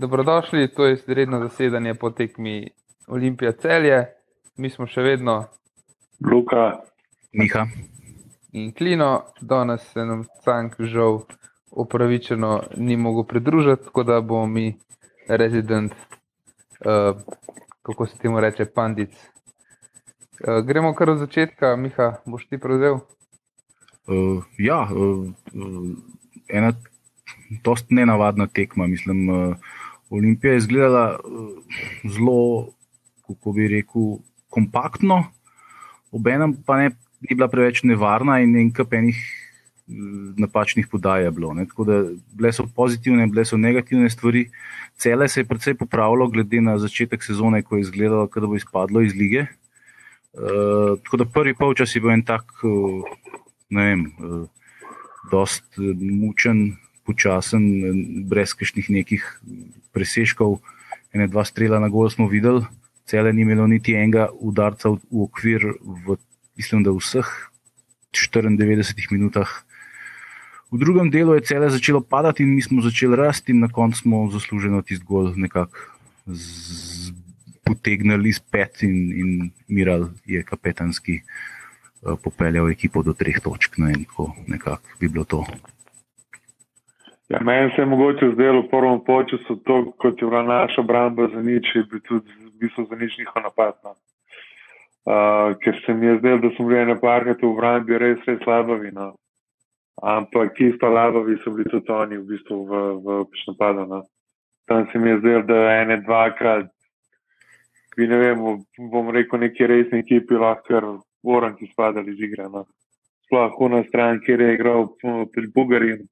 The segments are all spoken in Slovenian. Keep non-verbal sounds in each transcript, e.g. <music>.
dobrodošli, to je redno zasedanje po tekmi Olimpija celje. Mi smo še vedno Luka, Miha. in Klino, danes se nam Cank žal upravičeno ni mogel pridružiti, tako da bomo mi rezident, uh, kako se temu reče, pandic. Uh, gremo kar od začetka, Miha, boš ti prevzel? Uh, ja, uh, uh, ena dost nenavadna tekma. Mislim, uh, Olimpija je izgledala uh, zelo, kako bi rekel, kompaktno, obenem pa ne, ni bila preveč nevarna in nekaj enih uh, napačnih podaj je bilo. Ne. Tako da bile so pozitivne, bile so negativne stvari. Cele se je precej popravilo, glede na začetek sezone, ko je izgledalo, da bo izpadlo iz lige. Uh, tako da prvi polčas je bil en tak, uh, ne vem, uh, dost mučen, počasen, brez kakšnih nekih presežkov. Ene dva strela na gol smo videli, cele ni imelo niti enega udarca v, v okvir, v, mislim, da v vseh 94 minutah. V drugem delu je cele začelo padati in mi smo začeli rasti, in na koncu smo zasluženo tisti gol nekako potegnili iz pet in, in Miral je kapetanski uh, popeljal ekipo do treh točk. Vem, kako nekako bi bilo to. Ja, meni se je mogoče zdelo v prvem počasu to, kot je bila naša obramba za nič, je bil tudi v bistvu za nič njihov napad. No. Uh, ker se mi je zdelo, da smo bili na parketu v obrambi res, res slabavi. No. Ampak isto labavi so bili tudi oni v bistvu v, v napadu. No. Tam se mi je zdelo, da ene dvakrat, bi ne vem, bom rekel, neki resni ekipi lahko oranki spadali iz igre. No. Sploh na stran, kjer je igral uh, pri Bugarinu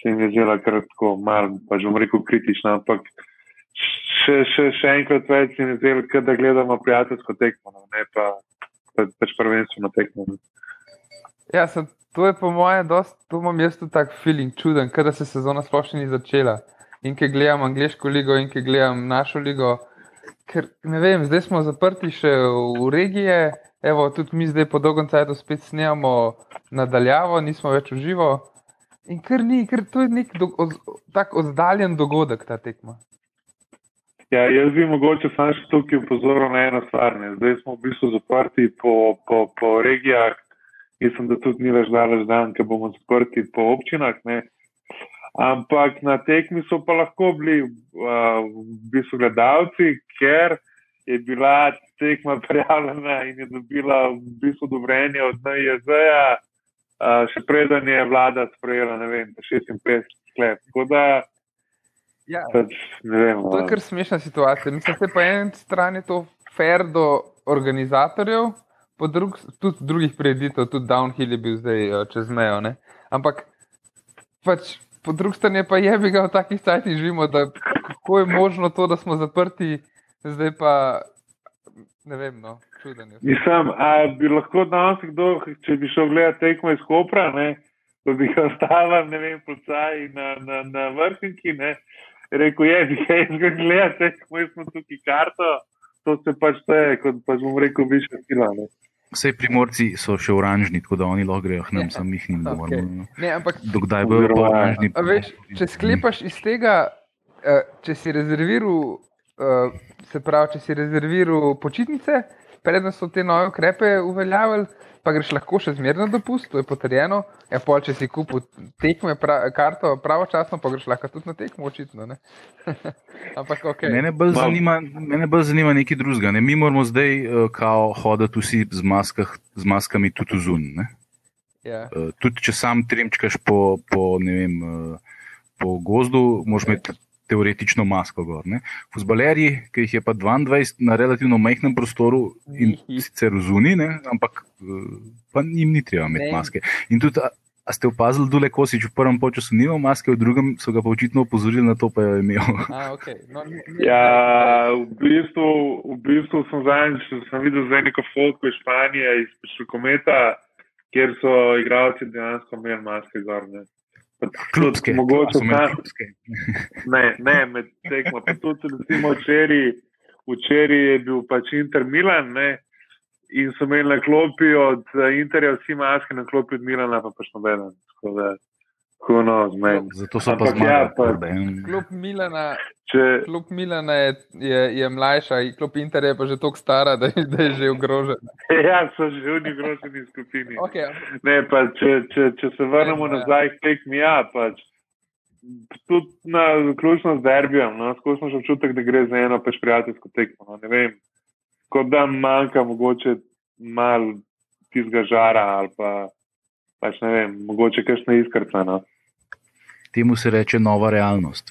se jim je zdela kar tako malo, pa že bom rekel, kritična, ampak še, še, še enkrat več se jim je zdelo, kot da gledamo prijateljsko tekmo, no, ne pa pa, pač prvenstveno tekmo. no. Ja, sem, to je po mojem, to imam jaz tudi tak feeling čuden, ker da se sezona sploh še ni začela. In ki gledam angliško ligo, in ki gledam našo ligo, ker ne vem, zdaj smo zaprti še v regije, evo, tudi mi zdaj po dolgem času spet snemamo nadaljavo, nismo več v živo. In ker ni, ker to je nek do, oz, tak oddaljen dogodek, ta tekma. Ja, jaz bi mogoče samo še tukaj upozoril na eno stvar. Ne. Zdaj smo v bistvu zaprti po, po, po regijah, mislim, da tudi ni več daleč dan, ker bomo zaprti po občinah. Ne. Ampak na tekmi so pa lahko bili uh, v bistvu gledalci, ker je bila tekma prijavljena in je dobila v bistvu dobrenje od NJZ-ja, uh, še preden je vlada sprejela, ne vem, 56 sklep. Tako da, Ja, pač, ne vem. to je kar smešna situacija. Mislim, da je po eni strani to fair do organizatorjev, po drug, tudi drugih prireditev, tudi Downhill je bil zdaj uh, čez mejo. Ne? Ampak pač, po drugi strani pa je bi ga v takih cajtih živimo, da kako je možno to, da smo zaprti, zdaj pa ne vem, no, čuden je. Mislim, a bi lahko danes kdo, če bi šel gledati tekmo iz Kopra, ne, pa bi ga ostala, ne vem, pocaji na, na, na vrhniki, ne, rekel je, bi ga jaz gledal, tekmo, jaz smo tukaj karto, to se pač teje, kot pač bom rekel, više sila, ne. Vse primorci so še oranžni, tako da oni lahko grejo nam, Ja, sam jih ni dovolj. Ne, ampak Dokdaj bojo oranžni? Veš, če sklepaš iz tega, eh, če si rezerviral, eh, se pravi, če si rezerviral počitnice, preden so te nove ukrepe uveljavili, pa greš lahko še zmerno dopust, to je potrjeno. Ja, pol, če si kupil tekme, pra, karto pravočasno, pa greš lahko tudi na tekmo, očitno. ne. <laughs> Ampak ok. Mene bolj zanima, mene bolj zanima nekaj drugega. Ne? Mi moramo zdaj uh, kao hoditi vsi z, maskah, z maskami tudi zunaj. Ja. Uh, tudi če sam tremčkaš po, po, vem, uh, po gozdu, moraš imeti teoretično masko gor. Ne? Fuzbalerji, ki jih je pa 22 na relativno majhnem prostoru in sicer zunaj, ne? ampak uh, pa jim ni treba imeti maske. In tudi, a, a ste opazili, da je Kosič v prvem času nima maske, v drugem so ga pa očitno opozorili na to, pa jo je imel. A, okay. no, ni- ni- Ja, v bistvu, v bistvu sem zadnjič sem videl zdaj neko fotko iz Španije, iz Škometa, kjer so igralci dejansko imeli maske gor. Klubske, Mogoče tam- klubske. <laughs> Ne, ne, med tekmo. Pa tudi, recimo, včeraj, včeraj je bil pač Inter Milan, ne, in so imeli na klopi od eh, Interja vsi maske, na klopi od Milana pa pač nobeden. Tako da, meni. Zato so pa ja, zmagali. pa- in- Klub Milana, če, Klub Milana je, je, je mlajša, klub Inter je pa že tako stara, da, je- da je že ogrožen. <laughs> ja, so že v negroženi skupini. Okay. Ne, pa če, če, če se vrnemo Ja. nazaj k tekmi, ja, pač. Tudi na ključno z derbijem, no, skozi smo že občutek, da gre za eno pač prijateljsko tekmo. No, ne vem, kot da manjka mogoče mal tistega žara ali pa pač ne vem, mogoče kakšna iskrca. No. Temu se reče nova realnost.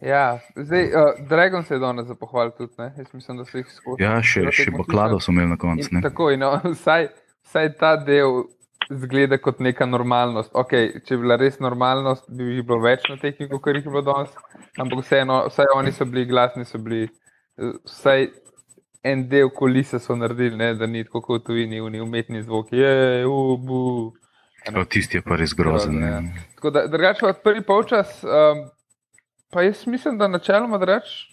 Ja, zdaj, uh, Dragon se je danes za pohval tudi, ne? Jaz mislim, da so jih skozi. Ja, še, še baklado so imeli na In koncu. ne. Tako, in, no, <laughs> vsaj, vsaj ta del zgleda kot neka normalnost. Okay, če bi bila res normalnost, bi jih bilo več na tekmi, kot jih je bilo danes. Ampak vseeno, vsaj oni so bili glasni, so bili eh, vsaj en del kulise so naredili, ne, da ni tako kot v tujini, umetni zvoki, je, ubu. O, tisti je pa res grozen. Ne. Drugače, pa prvi polčas, um, pa jaz mislim, da načeloma, reč,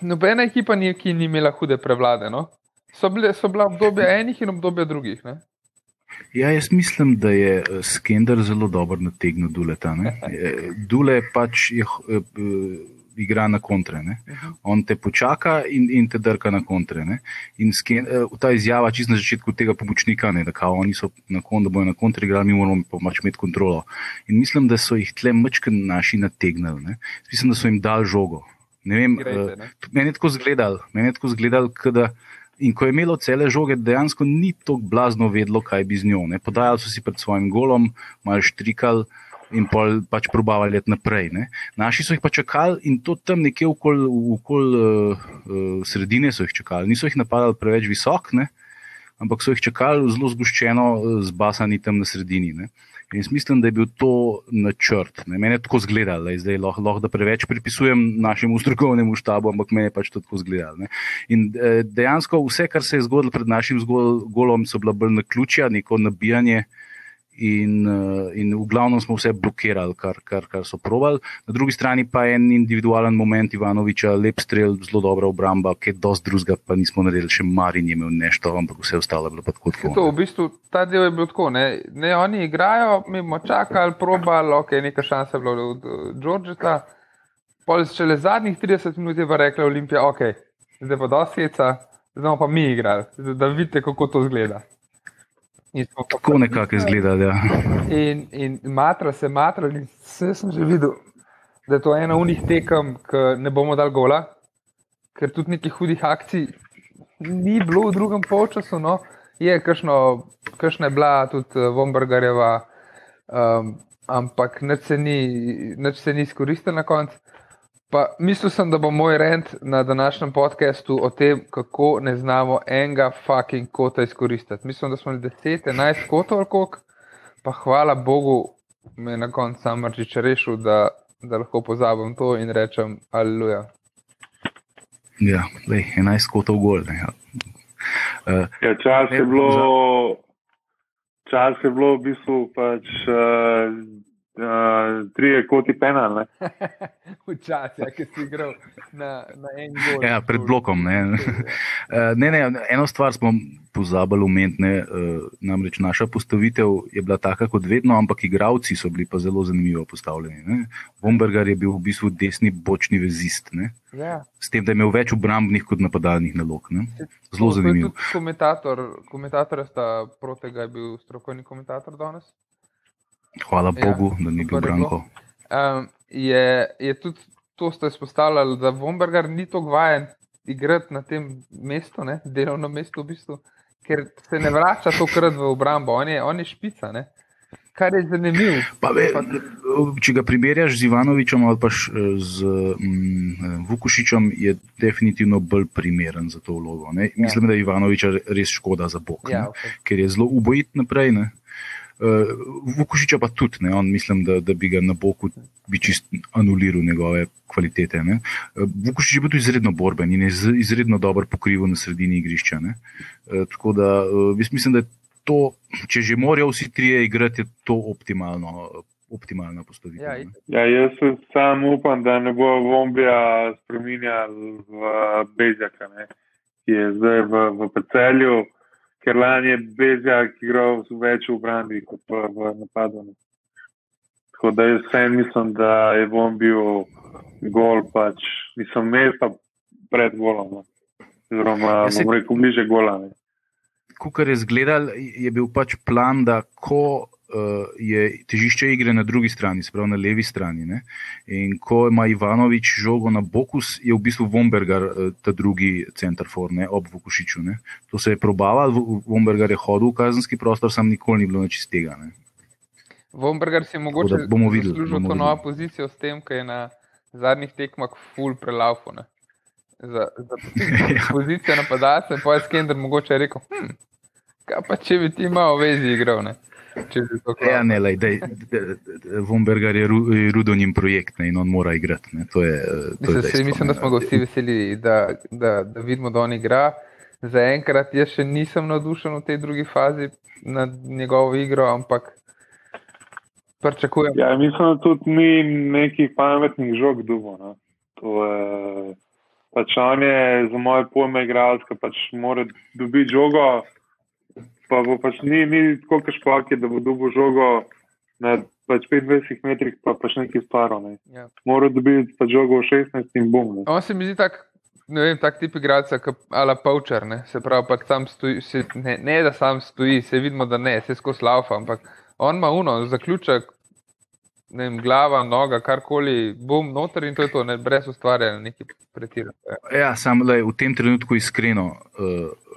nobena ekipa ni, ki ni imela hude prevlade. No? So, bile, so bila obdobja enih in obdobja drugih. Ne? Ja, jaz mislim, da je eh, Skender zelo dobro nategnil Duleta. ne. <laughs> Eh, Dule pač je, eh, igra na kontre. Ne? On te počaka in, in te drka na kontre. Ne? In Ken, eh, ta izjava čist na začetku tega pomočnika, ne, da kao, oni so na koncu, da bojo na kontre igrali, mi moramo pa pač imeti kontrolo. In mislim, da so jih tle mečken naši nategnili. Ne? Mislim, da so jim dal žogo. Ne vem, eh, ne. Meni je tako izgledal, meni je tako izgledal, da in ko je imelo cele žoge, dejansko ni tako blazno vedlo, kaj bi z njo. Ne. Podajali so si pred svojim golom, malo štrikali in pol pač probavali iti naprej. Ne. Naši so jih pa čakali in to tam nekje okoli okol, uh, uh, sredine so jih čakali. Niso jih napadali preveč visok, ne. ampak so jih čakali zelo zgoščeno, eh, zbasani tam na sredini. Ne. In jaz mislim, da je bil to načrt. Ne. Mene je tako zgledalo, zdaj lahko, lahko da preveč pripisujem našemu strokovnemu štabu, ampak meni je pač tako zgledalo. ne. In eh, dejansko vse, kar se je zgodilo pred našim golom, so bila bolj na ključja, neko nabijanje. In, eh, in v glavnem smo vse blokirali, kar, kar, kar so provali. Na drugi strani pa je en individualen moment Ivanoviča, lep strel, zelo dobra obramba, ki je dosti drugega, pa nismo naredili, še Marin je imel nešto, ampak vse ostalo je bilo pa tako. To, tako v bistvu, ta del je bil tako. Ne, ne oni igrajo, mi bomo čakali, probali, ok, neka šansa je bila od Džordžeta. Pol šele zadnjih 30 minut je pa rekla Olimpija, ok, zdaj pa dosjeca, zdaj bomo pa mi igrali, zdaj, da vidite, kako to zgleda. In pa Tako nekako je izgledalo. Ja. In, in matra se matra, in vse sem že videl, da je to ena unih tekem, ki ne bomo dal gola, ker tudi nekih hudih akcij ni bilo v drugem polčasu. No. Je, kakšno, kakšna je bila tudi eh, Vombergarjeva, um, ampak nič se ni, nič se ni izkoristil na koncu. Pa mislil sem, da bo moj rent na današnjem podkastu o tem, kako ne znamo enega fucking kota izkoristiti. Mislim, da smo imeli 10, 11 kotov ali koliko, pa hvala Bogu, me je na koncu sam Marčič rešil, da, da lahko pozabim to in rečem, aleluja. Ja, lej, 11 kotov gol. Ne, ja. uh, Ja, čas Ne, je bilo, čas je bilo v bistvu pač uh, uh, trije koti penal. Ne? <laughs> Včasih, ja, ki si igral na, na en gol. Ja, pred blokom. Ne. <laughs> Eh, ne, ne, eno stvar smo pozabili omeniti. ne, eh, Namreč naša postavitev je bila taka kot vedno, ampak igravci so bili pa zelo zanimivo postavljeni. Ne. Bombergar je bil v bistvu desni bočni vezist, ne. Ja. s tem, da je imel več obrambnih kot napadalnih nalog. Ne. Zelo zanimivo. Komentator, komentator sta protega je bil strokovni komentator danes. Hvala Ja, Bogu, da ni bil. Branko. Um, je, je tudi to ste izpostavljali, da Vombergar ni tako vajen igrati na tem mestu, ne, delovnem mestu, v bistvu, ker se ne vrača tokrat v obrambo, on je, on je špica. Ne. Kar je zanimivo. Pa ve, če ga primerjaš z Ivanovičem ali pa z mm, Vukušičem, je definitivno bolj primeren za to vlogo. Ne? Mislim, da je Ivanoviča res škoda za bok, Ja, okay. ker je zelo ubojit naprej. Ne? Uh, Vukušiča pa tudi, ne? on mislim, da, da bi ga na boku bi čist anuliral njegove kvalitete. Ne? Uh, Vukušič je bil tudi izredno borben in je izredno dobro pokrival na sredini igrišča. Ne? Uh, tako da uh, jaz mislim, da je to, če že morajo vsi trije igrati, je to optimalno, optimalna postavitev. Ja. Ja, jaz sam upam, da ne bo Vombija spremenjal v Bezjaka, ne, ki je zdaj v, v Pecelju, ker lani je Bezjak igral več v obrambi kot v, v napadu. Tako da jaz vsem mislim, da je Vombijo gol, pač nisem mesta pred golom. Oziroma, Ja, saj- bom rekel, bliže gola. ne. Kar je zgledal, je bil pač plan, da ko je težišče igre na drugi strani, se pravi na levi strani, ne? in ko ima Ivanovič žogo na Bokus, je v bistvu Vombergar uh, ta drugi centerfor, ne, ob Vukušiču. Ne? To se je probaval, V- Vombergar je hodil v kazenski prostor, sam nikoli ni bilo nič iz tega. Ne? Vombergar si je mogoče videli, zaslužil to novo pozicijo s tem, ker je na zadnjih tekmah full prelaufu. ne. Za, za <laughs> Ja. pozicijo napadalca, pa je Skender mogoče rekel, hm, kaj pa če bi ti malo vezi igral, ne? Če bi to Ja, ne, lej, dej, Vombergar je, ru, je Rudonim projekt ne, in on mora igrati. Ne? To je, eh, to je Mislim, dejstvo, se, mislim, ne. da smo ga vsi veseli, da, da, da vidimo, da on igra. Zaenkrat jaz še nisem navdušen v tej drugi fazi nad njegovo igro, ampak pričakujem. Ja, mislim, da tudi ni nekih pametnih žog dubo. No. To je, pač on je za moje pojme igralec, ki pač mora dobiti žogo, pa bo pač ni, ni tako kašpaki, da bo dobil žogo na pač 25 metrih, pa pač neki sparo. Ne. Ja. Mora dobiti pač žogo v 16 in bom. Ne. On se mi zdi tak, ne vem, tak tip igralca, kot ala Poučer, ne? se pravi, pač sam stoji, se, ne, ne da sam stoji, se vidimo, da ne, se skozi laufa, ampak on ima uno, zaključek, ne vem, glava, noga, karkoli, bom noter in to je to, ne, brez ustvarjanja nekaj pretiranega. Ja, sam lej, v tem trenutku iskreno, uh,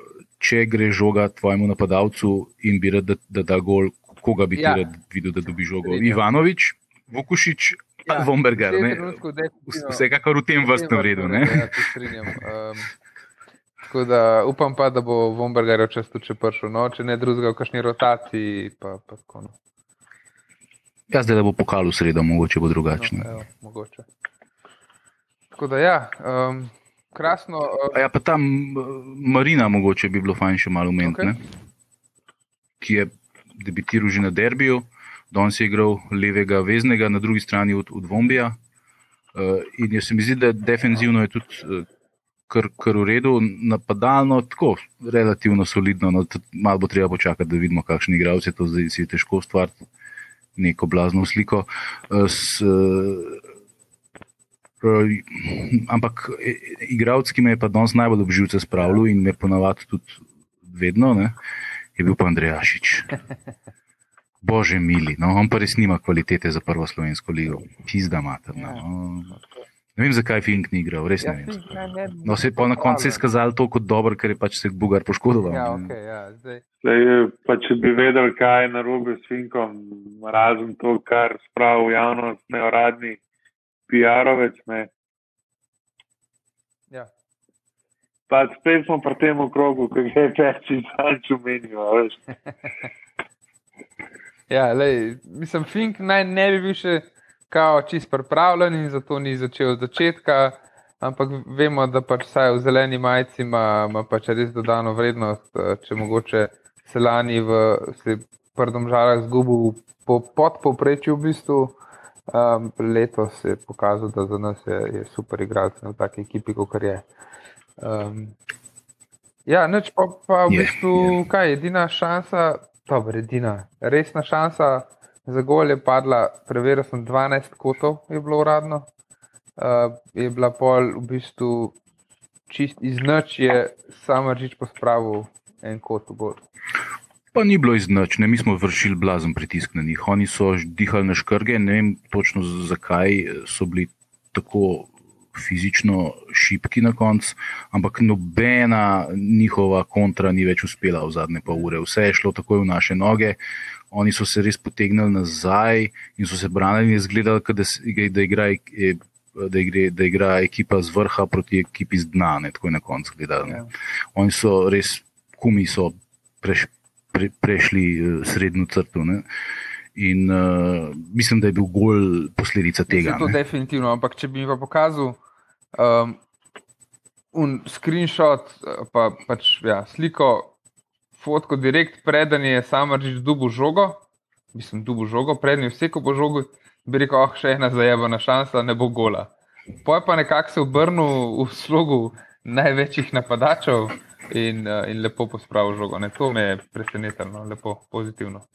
če gre žoga tvojemu napadalcu in bi rad, da, da da gol, koga bi ti Ja. ja. rad videl, da dobi žogo? Ivanovič, Vukušič, ja, Vombergar. v tem ne. trenutku definitivno- Vsekakor v tem vrstnem redu. Ja. Um, tako da upam pa, da bo Vombergar čez to če prišel, no, če ne drugega v kakšni rotaciji, pa, pa tako. No. Ja, zdaj da bo pokal v sredo, mogoče bo drugačno. No, evo, mogoče. Tako da ja, um, krasno. Uh, Ja, pa tam eh, Marina, mogoče bi bilo fajn še malo umeniti, okay. ki je debitiral že na derbiju, danes je igral levega veznega, na drugi strani od, od Vombija. Uh, in jaz se mi zdi, da defenzivno je tudi uh, kar, kar v redu, napadalno tako, relativno solidno. No, malo bo treba počakati, da vidimo, kakšni igralci to zdaj si je težko ustvariti neko blazno sliko. S, ampak e, igralec, ki me je pa danes najbolj obživce spravljal in me ponavadi tudi vedno, ne, je bil pa Andrejašič. <laughs> Bože, mili, no, on pa res nima kvalitete za prvo slovensko ligo. Pizda materna. No. Ne vem, zakaj Fink ni igral, res ja, ne vem. saj, ne, ne, No, se je pa na koncu izkazalo to kot dober, ker je pač se Bugar poškodoval. Ja, ne. okay, ja, zdaj. Zdaj, pa če bi vedeli, kaj je narobe s Finkom, razen to, kar spravi javnost, neuradni PR-ovec. Ja. Pa spet smo pri tem okrogu, ki ga je peči zanč umenijo, veš. <laughs> Ja, lej, mislim, Fink naj ne bi bil še kao čist pripravljen in zato ni začel od začetka, ampak vemo, da pač vsaj v zeleni majici ima, ima pač res dodano vrednost, eh, če mogoče se lani v se prdom žalah zgubil po podpovprečju v bistvu. Um, letos je pokazal, da za nas je, je super igralec v taki ekipi, kot je. Um, ja, neč pa, pa v Je, bistvu, kaj, edina šansa, dobro, edina, resna šansa za gol je padla, preveril sem 12 kotov, je bilo uradno. Uh, je bila pol v bistvu čist iz noč, je samo reč pospravil en kot v gol. Pa ni bilo iznačne, mi smo vršili blazen pritisk na njih. Oni so dihali na škrge, ne vem točno zakaj so bili tako fizično šipki na koncu, ampak nobena njihova kontra ni več uspela v zadnje pol ure. Vse je šlo takoj v naše noge, oni so se res potegnili nazaj in so se branili in kot da, da, igra, eh, da, igre, da igra ekipa z vrha proti ekipi z dna, ne, tako je na koncu gledalo. ne. Ja. Oni so res, kumi so preš, pre, prešli uh, srednjo crto. Ne? In uh, mislim, da je bil gol posledica tega. Saj To ne. definitivno, ampak če bi mi pa pokazal um, un screenshot, eh, pa pač ja, sliko, fotko direkt, preden je samo reči dubu žogo, mislim, dubu žogo, preden je vse, ko bo žogo, bi rekel, oh, še ena zajebana šansa, ne bo gola. Poj pa nekako se obrnil v slogu največjih napadačev in, uh, in lepo pospravil žogo. Ne, to me je presenetilo, no, lepo, pozitivno.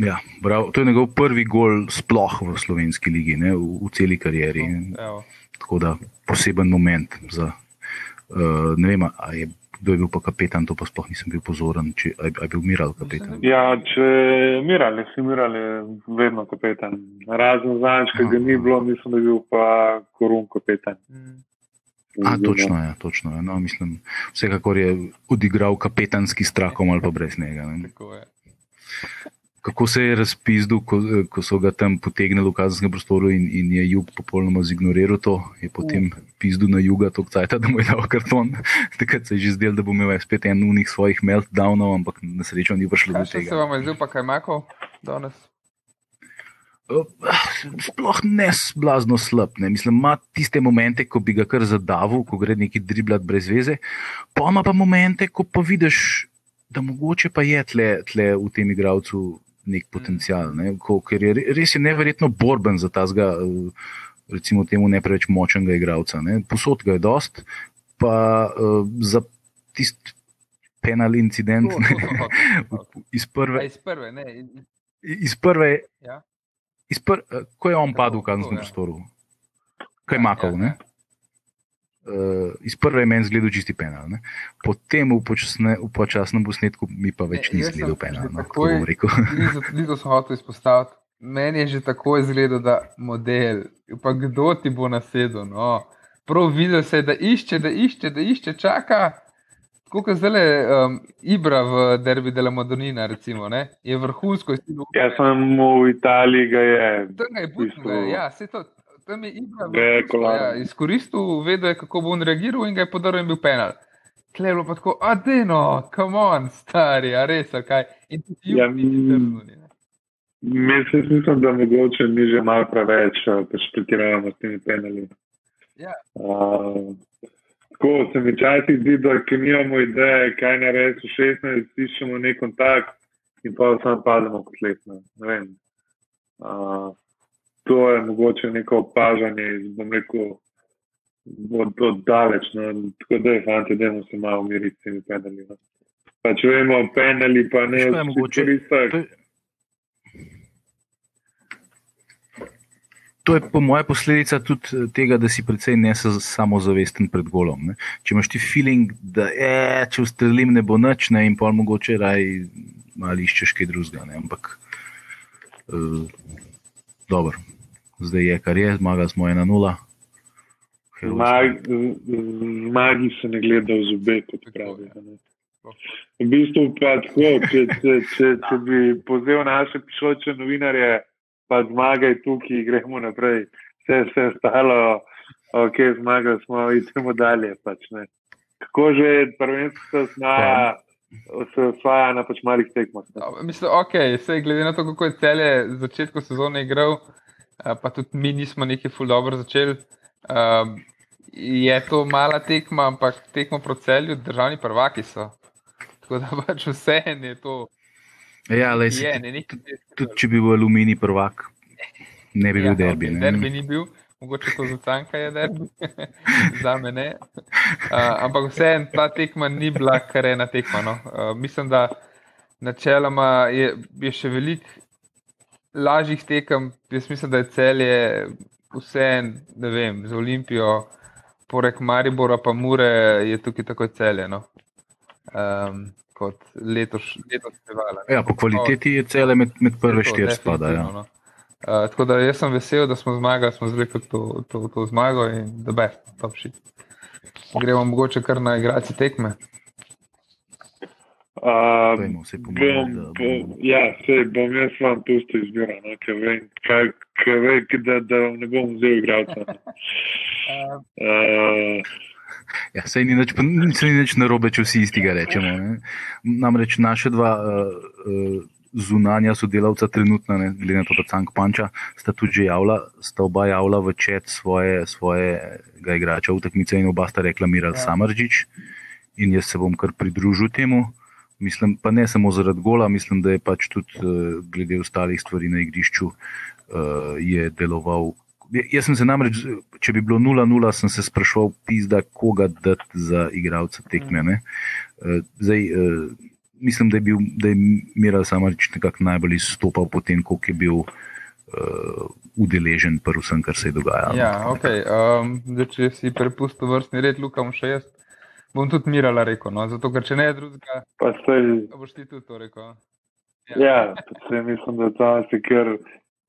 Ja, prav, to je njegov prvi gol sploh v slovenski ligi, ne, v, v celi karieri. Evo. Tako da poseben moment. Za, uh, ne vem, a je, kdo je bil pa kapetan, to pa sploh nisem bil pozoren, če a a je bil Miral kapetan. Ja, če Miral, si Miral je vedno kapetan. Razen zadnjič, ki ga ni bilo, mislim, da je bil pa Korun kapetan. Mm. A, točno je, točno je. No, mislim, vsekakor je odigral kapetanski s trakom ali pa brez njega. Ne. Kako se je razpizdil, ko, ko so ga tam potegnili v kazenskem prostoru in, in je jug popolnoma zignoriral to, je potem pizdil na juga to cajt, <laughs> da mu je dal karton. Takrat se je že zdel, da bo imel spet en unih svojih meltdownov, ampak na srečo ni prišlo do Kaj še se tega. vam je zdel pa kaj mako danes? Sploh ne s- blazno slab. Ne. Mislim, ima tiste momente, ko bi ga kar zadavil, ko gre neki driblat brez veze, pa ima pa momente, ko pa vidiš, da mogoče pa je tle, tle v tem igravcu nek potencial. Ne. Ko, ker je re- res je neverjetno borben za tazga, recimo temu ne preveč močnega igravca. Ne. Posod ga je dost, pa uh, za tisti penal incident To, ne, to sem hotel. iz prve. Iz prve, ne. Iz prve, Ja. Iz pr, eh, ko je on padel v kazenskem ja. prostoru, kaj je makal. ja, ne? Uh, iz prve je meni zgledal čisti penal. Ne? Potem v, počasne, v počasnem posnetku mi pa več ni zgledal penal. No, tako bom rekel. <laughs> Ni to sem hotel izpostaviti. Meni je že tako izgledal, da model, pa kdo ti bo nasedel. No. Prav videl se je, da išče, da išče, da išče, čaka. Tako kot zdaj um, Ibra v derbi dela Madonina, recimo, ne? je vrhunsko izsilil. Jaz sem v Italiji, ga je. Tam je butno, ja, se to. Tam je Ibra je vrhunsko, kolaren. ja, izkoristil, vedel je, kako bo on reagiral in ga je podaril in bil penal. Tle je bilo pa tako, a deno, come on, stari, a res, a kaj. In tudi Ja, mm. trznil, ne. Mislim, da mogoče mi že malo preveč eh, pretiravamo s temi penali. Ja. Uh, tako se mi včasih zdi, da ki nimamo ideje, kaj narediti v 16, iščemo nek kontakt in pa sam pademo kot letno. Ne. Uh, to je mogoče neko opažanje iz, bom rekel, od, od daleč. No. Tako da je, fanti, dajmo se malo umiriti s temi penali. No. Pa če vemo, penali pa ne, Veš, kaj je mogoče? koristak. To je- po mojem posledica tudi eh, tega, da si precej nesamozavesten pred golom. Ne? Če imaš ti feeling, da je, če ustrelim, ne bo nič, ne, in pa mogoče raj malo iščeš kaj drugega. ne, Ampak uh, dobro, zdaj je kar je, zmagali smo 1-0. Zmag- z- Zmagi se ne gleda v zobe, kot pravijo. ne. V bistvu pa tako, če, če, če, če bi povzel naše pišoče novinarje, pa zmagaj tukaj, gremo naprej. Vse, vse ostalo, ok, zmagali smo, idemo dalje. Pač, ne. Kako že prvenstvo se osvaja, se osvaja na pač malih tekmah. Dobro, Mislim, ok, sej glede na to, kako je celje začetku sezone igral, eh, pa tudi mi nismo neki ful dobro začeli. Um, je to mala tekma, ampak tekmo proti celju, državni prvaki so. Tako da pač vse je to. Ja, lej, Je, se, ne, nekaj tudi če bi bil aluminij prvak, ne bi bil derbi. okay, ne. derbi ni bil, mogoče to za Canka je derbi, <laughs> za me ne. Uh, ampak vseeno ta tekma ni bila kar ena tekma. No. Uh, mislim, da načeloma je, je še veliko lažjih tekem. Jaz mislim, da je celje vseeno, ne vem, z Olimpijo, porek Maribora pa Mure je tukaj tako celje. No. Um, kot letos, letos fevala. Ja, po kvaliteti je cele med, med prve štiri spada. Ja. no. Uh, tako da jaz sem vesel, da smo zmagali, smo zvekli to, to, to zmago in da be, top shit. Gremo mogoče kar na igrači tekme. Uh, Dajmo, bom, da bom, ja, se bom jaz vam pustil izbiro, no, ker vem, kaj, ker vem da, da vam ne bom vzel igralca. Uh, <laughs> <laughs> Ja, sej ni nič, saj ni nič narobe, če vsi istega rečemo. Ne? Namreč naše dva uh, uh, zunanja sodelavca, trenutno, ne, glede na to, da Cank Panča, sta tudi že javila, sta oba javila v čet svoje, svojega igrača v tekmice in oba sta reklamirali ja. Ja. Samardžič. In jaz se bom kar pridružil temu. Mislim, pa ne samo zaradi gola, mislim, da je pač tudi uh, glede ostalih stvari na igrišču uh, je deloval. Ja- Jaz sem se namreč, če bi bilo 0-0, sem se spraševal, pizda, koga dati za igralca tekme. Ne? Eh, Zdaj, eh, mislim, da je, bil, da je Miral Samarič nekako najbolj izstopal po tem, koliko je bil uh, udeležen pri vsem, kar se je dogajalo. Ja, okay. um, zdaj, če si prepustil vrstni red, Luka, še jaz bom tudi Mirala rekel. No? Zato, ker če ne drugega, pa se boš ti tudi to rekel. Ja, ja mislim, da to je ker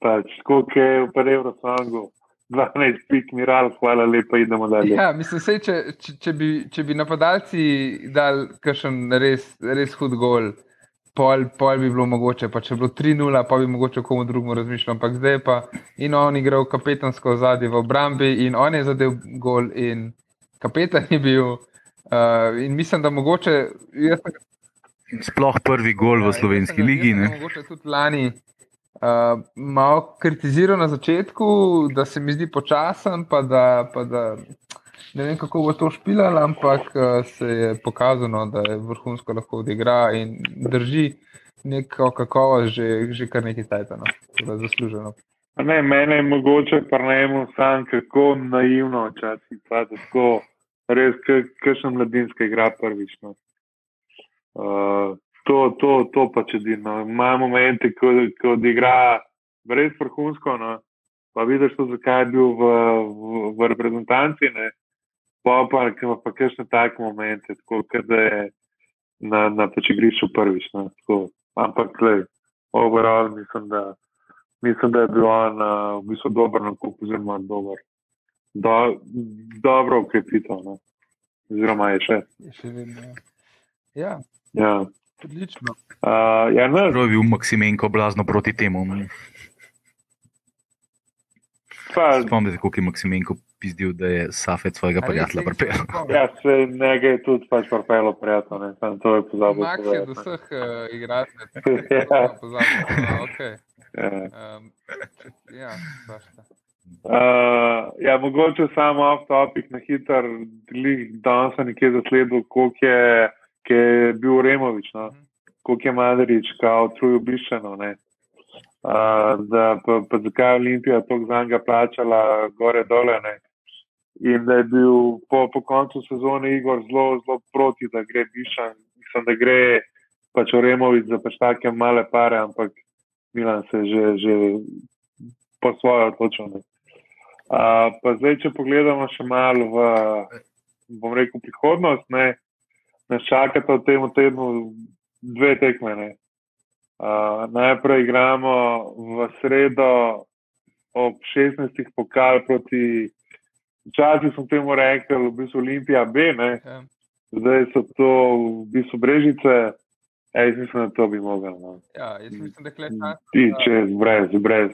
pač, koliko je v Evrosangu. 12 pik, miral, hvala lepa, idemo dalje. Ja, mislim, sej, če, če, če, bi, če bi napadalci dal kakšen res, res hud gol, pol, pol bi bilo mogoče, pa če bi bilo 3-0, pa bi mogoče komu drugemu razmišljal. Ampak zdaj pa in on igral kapetansko zadnji v obrambi in on je zadev gol in kapetan je bil. Uh, in mislim, da mogoče. Sploh prvi gol ja, v slovenski ligi. Mogoče tudi lani uh, malo kritiziral na začetku, da se mi zdi počasen, pa da, pa da ne vem, kako bo to špilal, ampak uh, se je pokazano, da je vrhunsko lahko odigra in drži neko kakovost že, že kar nekaj tajtano, da je zasluženo. Ne, mene je mogoče pa ne vem, sam kako naivno včasih, pa tako res, kakšen mladinski igra prvič. No. Uh, to, to, to pa če dino. Ima momente, ko, ko odigra res vrhunsko, no? pa vidiš to, zakaj je bil v, v, v reprezentanci, ne? pa pa ima pa kakšne take momente, tako da je na, na pač igrišču prvič. No? Ampak, gled, overall mislim, da. Mislim, da je bil on uh, v bistvu dober na kup, oziroma dober. Do, dobro ukrepitev, no. oziroma je še. Je še vedno. Ja. ja. Odlično. Uh, ja, ne. Prav je bil Maksimenko blazno proti temu. Spomnite, koliko je Maksimenko pizdil, da je Safet svojega prijatelja pripeljal. Ja, se nekaj je tudi pač pripeljal prijatelj, ne, sem to je pozabil. Maks je do vseh uh, igralcev, <laughs> ja. pozabil. No, okay. Ja. Um, ja, Uh, ja, mogoče samo off-topic na hiter, danes sem nekje zasledil, koliko je ki je bil Removič, no? Mhm. koliko je Madrič, kao trujo bišeno. Uh, da pa, pa zakaj je Olimpija tako za njega plačala gore dole. Ne? In da je bil po, po koncu sezone Igor zelo, zelo proti, da gre bišen. Mislim, da gre pač Removič za pač take male pare, ampak Milan se že, že po svoje odločil. Uh, pa zdaj, če pogledamo še malo v, bom rekel, prihodnost, ne, nas čakata v tem tednu dve tekme. Uh, najprej igramo v sredo ob 16. pokal proti, včasih sem temu rekel, v bistvu Olimpija B, ja. zdaj so to v bistvu Brežice. Ja, jaz mislim, da to bi mogel. No. Ja, jaz mislim, da je to. Ti čez, brez, brez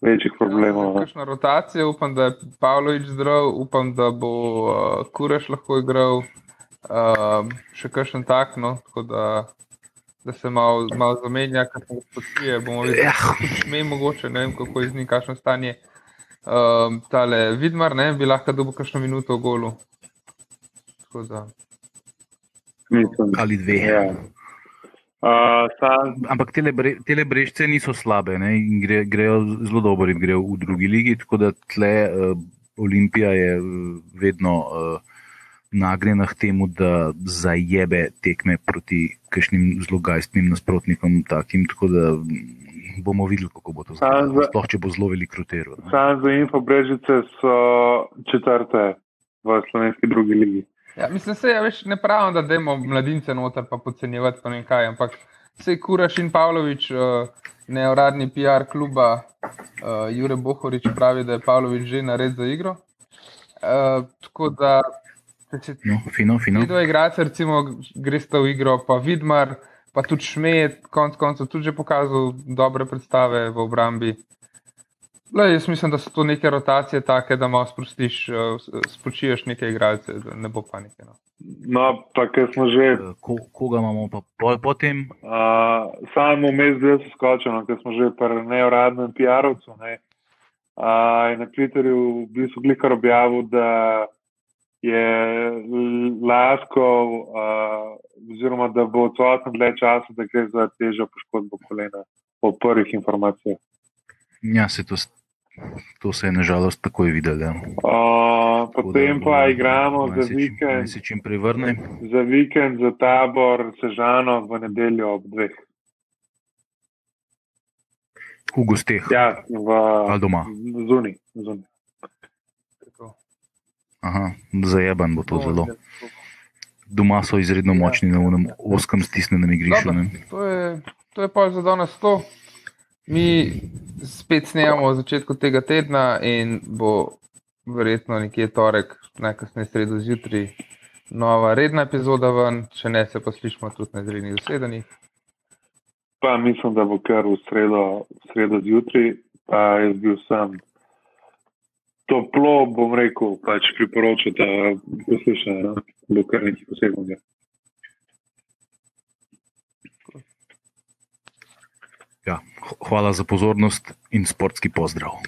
večjih problemov. Ja, Kakšna rotacija, upam, da je Pavlović zdrav, upam, da bo uh, Kureš lahko igral. Um, še kakšen tak, no, tako da, da se malo mal zamenja, kako se počuje. Bomo videli, ja. mogoče, ne vem, kako je z njim, kakšno stanje. Um, tale vidmar, ne bi lahko dobil kakšno minuto v golu. Ali dve. Ja. Uh, sam... Ampak te brežce niso slabe, ne, gre, grejo zelo dobro, grejo v drugi ligi, tako da tle uh, Olimpija je vedno. Uh, nagnjena k temu, da zajebe tekme proti kakšnim zelo gajstnim nasprotnikom. Takim, tako da bomo videli, kako bo to zgodilo. Sploh, če bo zelo velik roter. Sam za infobrežice so četrte v slovenski drugi ligi. Ja, mislim, se ja, več ne pravim, da dajmo mladince noter pa podcenjevati pa nekaj, ampak se Kuraš in Pavlović, uh, neuradni PR kluba, uh, Jure Bohorič pravi, da je Pavlović že nared za igro. Uh, tako da No, fino, fino. Vidno je igrati, recimo, greš v igro, pa vidmar, pa tudi šmet, konc koncev tudi že pokazal dobre predstave v obrambi. Le, jaz mislim, da so to neke rotacije take, da malo sprostiš, uh, spočiješ neke igralce, da ne bo panike. No, no pa ker smo že. Eh, ko, koga imamo pa potem? Uh, Samo vmes zdaj so skočeno, ker smo že pri neuradnem PR-ovcu. Ne? Uh, in na Twitterju v bistvu glikar objavil, da je lahko, uh, oziroma da bo odsoten dlje časa, da gre za težjo poškodbo kolena, po prvih informacijah. Ja, se to, to se je nažalost takoj videlo. Uh, potem pa igramo za vikend. Se čim privrne. Za vikend, za tabor, sežano v nedeljo ob dveh. V gosteh. Ja, v, Ali doma. Zuni. Aha, zajeban bo to zelo. Doma so izredno Ja. močni na unem oskem stisnenem igrišču. To je, to je pa za danes to. Mi spet snemamo v začetku tega tedna in bo verjetno nekje torek, najkasneje sredo zjutraj, nova redna epizoda ven, če ne se pa slišimo tudi na izrednih zasedanjih. Pa mislim, da bo kar v sredo, v sredo zjutraj, pa jaz bil sem toplo, bom rekel, pač priporočate poslušanje, no? bo kar nekaj posebnega. Ja, hvala za pozornost in sportski pozdrav.